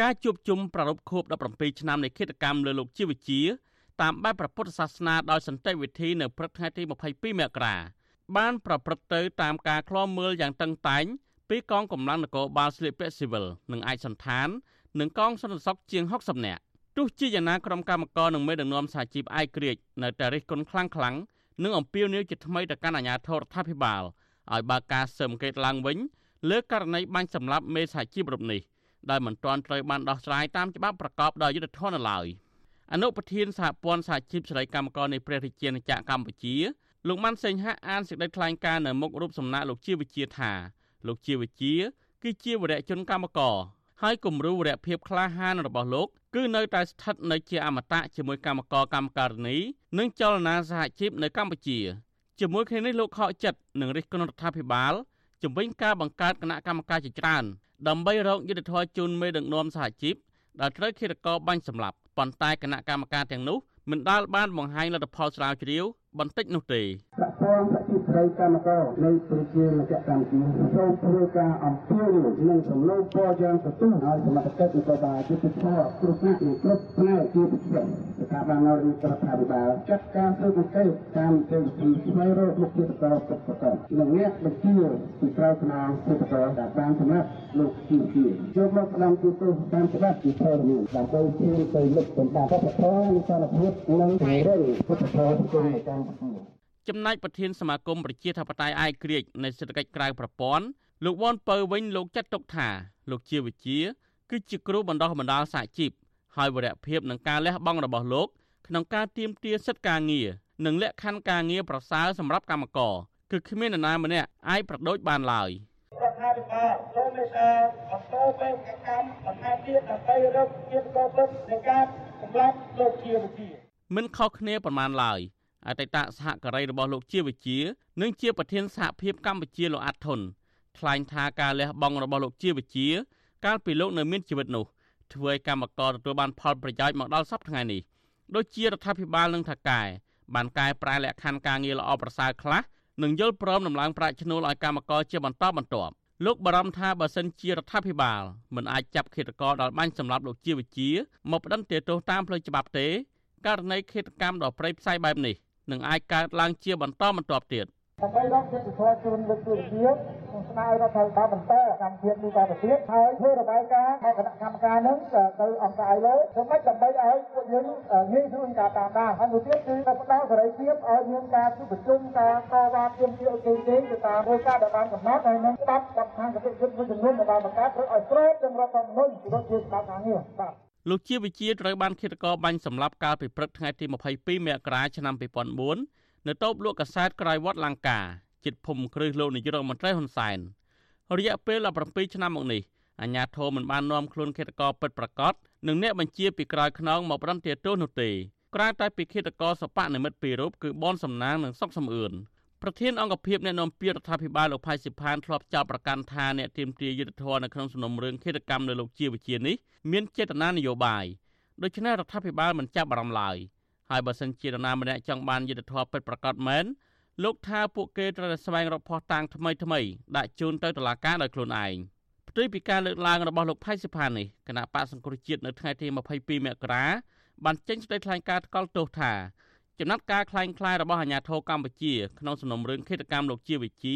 ការជួបជុំប្រារព្ធខួប17ឆ្នាំនៃគិតកម្មលើលោកជីវជាតាមបែបព្រះពុទ្ធសាសនាដោយសន្តិវិធីនៅព្រឹកថ្ងៃទី22មករាបានប្រព្រឹត្តទៅតាមការឃ្លាំមើលយ៉ាងតឹងតែងពីកងកម្លាំងនគរបាលស្លៀកពាក់ស៊ីវិលនិងឯកសន្តាននិងកងសន្តិសុខជាង60នាក់ទោះជាយ៉ាងណាក្រុមកម្មការនិងមេដឹកនាំសហជីពឯករាជ្យនៅតែរិះគន់ខ្លាំងខ្លាំងនិងអំពាវនាវជាថ្មីទៅកាន់អាជ្ញាធររដ្ឋាភិបាលឲ្យបើកការស៊ើបអង្កេតឡើងវិញលើករណីបាញ់សម្លាប់មេសហជីពរូបនេះ ដែលមិនទាន់ត្រូវបានដោះស្រាយតាមច្បាប់ប្រកបដោយយុត្តិធម៌នៅឡើយអនុប្រធានសហព័ន្ធសហជីពសេរីកម្មករនៃព្រះរាជាណាចក្រកម្ពុជាលោកម៉ាន់សេងហាក់អានសេចក្តីថ្លែងការណ៍នៅមុខរូបសំណាកលោកជាវិជាថាលោកជាវិជាគឺជាវរៈជនកម្មករហើយគំរូវរៈភាពក្លាហានរបស់លោកគឺនៅតែស្ថិតនៅជាអមតៈជាមួយកម្មករកម្មការិនីនិងចលនាសហជីពនៅកម្ពុជាជាមួយគ្នានេះលោកខកចិត្តនឹងរិះគន់រដ្ឋាភិបាល ជំវិញការបង្កើតគណៈកម្មការជាច្រើនដើម្បីរកយុទ្ធធរជូនមេដឹកនាំសហជីពដែលត្រូវឃាតករបាញ់សម្លាប់ប៉ុន្តែគណៈកម្មការទាំងនោះមិនដាល់បានបង្ហាញលទ្ធផលស្រាវជ្រាវបន្តិចនោះទេប្រព័ន្ធប្រជា ប្រិយកម្មករនៃប្រជាមជ្ឈកម្ពុជាសូមធ្វើការអំពាវនាវនិងសំណូមពរយ៉ាងទទូចឲ្យសមត្ថកិច្ចនគរបាលយុតិធម៌គ្រប់គ្រងនិងគ្រប់ផ្នែកជាពិសេសស្ថាប័ននៅរដ្ឋាភិបាលចាត់ការស៊ើបអង្កេតតាមនីតិវិធីស្វែងរកមុខជាតកពិតប្រាកដនិងអ្នកបញ្ជាពីក្រៅខ្នងជាតកដែលបានសម្រាប់លោកជាជាយកមកផ្ដំទូទៅតាមច្បាប់ជាធរមានដើម្បីជឿទៅលុបបណ្ដាបព្វធម៌និងសន្តិភាពនិងពង្រឹងពុទ្ធធម៌សង្គមនៅកម្ពុជា ចំណែកប្រធានសមាគមប្រជាធិបតេយ្យឯករាជ្យនៃសេដ្ឋកិច្ចក្រៅប្រព័ន្ធលោកវ៉ាន់ពៅវិញលោកចាត់ទុកថាលោកជាវិជា គឺជាគ្រូបណ្ដោះបណ្ដាលសហជីពហើយវរៈភាពនឹងការលះបង់របស់លោកក្នុងការទៀមទាសិទ្ធិការងារនិងលក្ខខណ្ឌការងារប្រសើរសម្រាប់កម្មករគឺគ្មាននរណាម្នាក់អាចប្រដូចបានឡើយរដ្ឋាភិបាលសូមមេត្តាបន្តបេសកកម្មបន្ថែមទៀតដើម្បីរកជាតិកោពិតនៃការសម្លាប់លោកជាវិជាមិនខុសគ្នាប៉ុន្មានឡើយ អតីតសហការីរបស់លោកជាវិជានិងជាប្រធានសហភាពកម្ពុជាលោកអាត់ធុនថ្លែងថាការលះបង់របស់លោកជាវិជា កាលពីលោកនៅមានជីវិតនោះធ្វើឲ្យកម្មករទទួលបានផលប្រយោជន៍មកដល់សប្តាហ៍ថ្ងៃនេះដូចជារដ្ឋាភិបាលនិងថកែបានកែប្រែលក្ខខណ្ឌការងារល្អប្រសើរខ្លះនិងយល់ព្រមដំឡើងប្រាក់ឈ្នួលឲ្យកម្មករជាបន្តបន្ទាប់លោកបារម្ភថាបើសិនជារដ្ឋាភិបាលមិនអាចចាប់ឃាតករដល់បាញ់សម្លាប់លោកជាវិជាមកផ្តន្ទាទោសតាមផ្លូវច្បាប់ទេករណីឃាតកម្មដ៏ព្រៃផ្សៃបែបនេះ នឹងអាចកើតឡើងជាបន្តបន្ទាប់ទៀតដើម្បីរកយុទ្ធសាស្ត្រជូនលោកទូរទស្សន៍និងស្នើរដ្ឋាភិបាលបន្តកម្មវិធីនេះទៅទៀតហើយធ្វើរបាយការណ៍មកគណៈកម្មការនឹងទៅអង្គការ ILO ធ្វើម៉េចដើម្បីឲ្យពួកយើងងាយស្រួលការតាមដានហើយមួយទៀតគឺផ្ដល់សេរីភាពឲ្យមានការជួបប្រជុំការតវ៉ាទាមទារឲ្យគេទៅតាមគោលការណ៍ដែលបានកំណត់ហើយនឹងច្បាប់សំខាន់គតិយុត្តមួយចំនួនដែលបានបង្កើតធ្វើឲ្យស្របនឹងរដ្ឋធម្មនុញ្ញពីរដ្ឋជាច្បាប់ការងារបាទ លោកជាវិជាត្រូវបានឃាតករបាញ់សម្លាប់កាលពីព្រឹកថ្ងៃទី22មករាឆ្នាំ2004នៅតូបលក់កាសែតក្រៅវត្តលង្កាជិតភូមិគ្រឹះលោកនាយករដ្ឋមន្ត្រីហ៊ុនសែនរយៈពេល17ឆ្នាំមកនេះអាជ្ញាធរមិនបាននាំខ្លួនឃាតករពិតប្រាកដនិងអ្នកបញ្ជាពីក្រោយខ្នងមកប្រន្ទាទោសនោះទេក្រៅតែពីឃាតករសបកនិមិត្តពីររូបគឺបនសំណាងនិងសុកសំអឿន ប្រធានអង្គភិបអ្នកនាំពាក្យរដ្ឋាភិបាលលោកផៃសិផានធ្លាប់ចោទប្រកាន់ថាអ្នកទាមទារយុទ្ធធរនៅក្នុងសំណុំរឿងឃាតកម្មនៅលោកជាវិជានេះមានចេតនានយោបាយដូច្នេះរដ្ឋាភិបាលមិនចាប់អារម្មណ៍ឡើយហើយបើសិនជានរណាម្នាក់ចង់បានយុទ្ធធរពិតប្រាកដមែនលោកថាពួកគេត្រូវតែស្វែងរកភស្តុតាងថ្មីថ្មីដាក់ជូនទៅតុលាការដោយខ្លួនឯងផ្ទុយពីការលើកឡើងរបស់លោកផៃសិផាននេះគណៈបកសង្គ្រោះជាតិនៅថ្ងៃទី22មករាបានចេញសេចក្តីថ្លែងការណ៍ថ្កោលទោសថា ចំណាត់ការคล้ายคล้ายរបស់អាជ្ញាធរកម្ពុជាក្នុងសំណុំរឿងឃាតកម្មលោកជាវិជា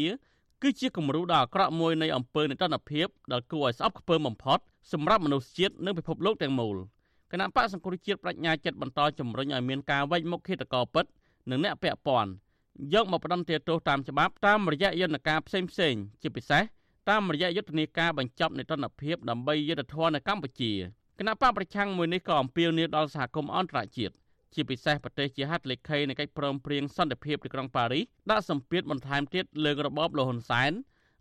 គឺជាគំរូដ៏អាក្រក់មួយនៃអំពើនេតិនភាពដែលគួរឲ្យស្អប់ខ្ពើមបំផុតសម្រាប់មនុស្សជាតិនិងពិភពលោកទាំងមូលគណៈបកសង្គ្រោះជាតិបញ្ញាចិត្តបន្តជំរុញឲ្យមានការវែកមុខឃាតករពិតនិងអ្នកពាក់ព័ន្ធយកមកផ្ដន្ទាទោសតាមច្បាប់តាមរយៈយន្តការផ្សេងផ្សេងជាពិសេសតាមរយៈយុទ្ធនាការបញ្ចប់នេតិនភាពដើម្បីយុទ្ធធរនៅកម្ពុជាគណៈបកប្រឆាំងមួយនេះក៏អំពាវនាវដល់សហគមន៍អន្តរជាតិ ជាពិសេសប្រទេសជាហត្ថលេខីនៃកិច្ចព្រមព្រៀងសន្តិភាពទីក្រុងប៉ារីសដាក់សម្ពាធបន្ថែមទៀតលើរបបលហ៊ុនសែន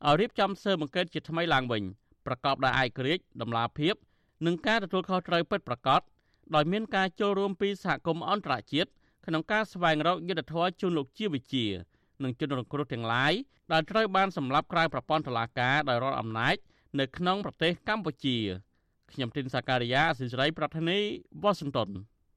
ឲ្យរៀបចំស៊ើបអង្កេតជាថ្មីឡើងវិញប្រកបដោយឯករាជ្យដំណាភាព និងការទទួលខុសត្រូវពិតប្រាកដដោយមានការចូលរួមពីសហគមន៍អន្តរជាតិក្នុងការស្វែងរកយុទ្ធធម៌ជូនលោកជាវិជា និងជនរងគ្រោះទាំងឡាយដែលត្រូវបានសម្លាប់ក្រៅប្រព័ន្ធតុលាការដោយរដ្ឋអំណាចនៅក្នុងប្រទេសកម្ពុជាខ្ញុំទីនសាការីយ៉ាអសិរ័យប្រធានីវ៉ាស៊ីនតោន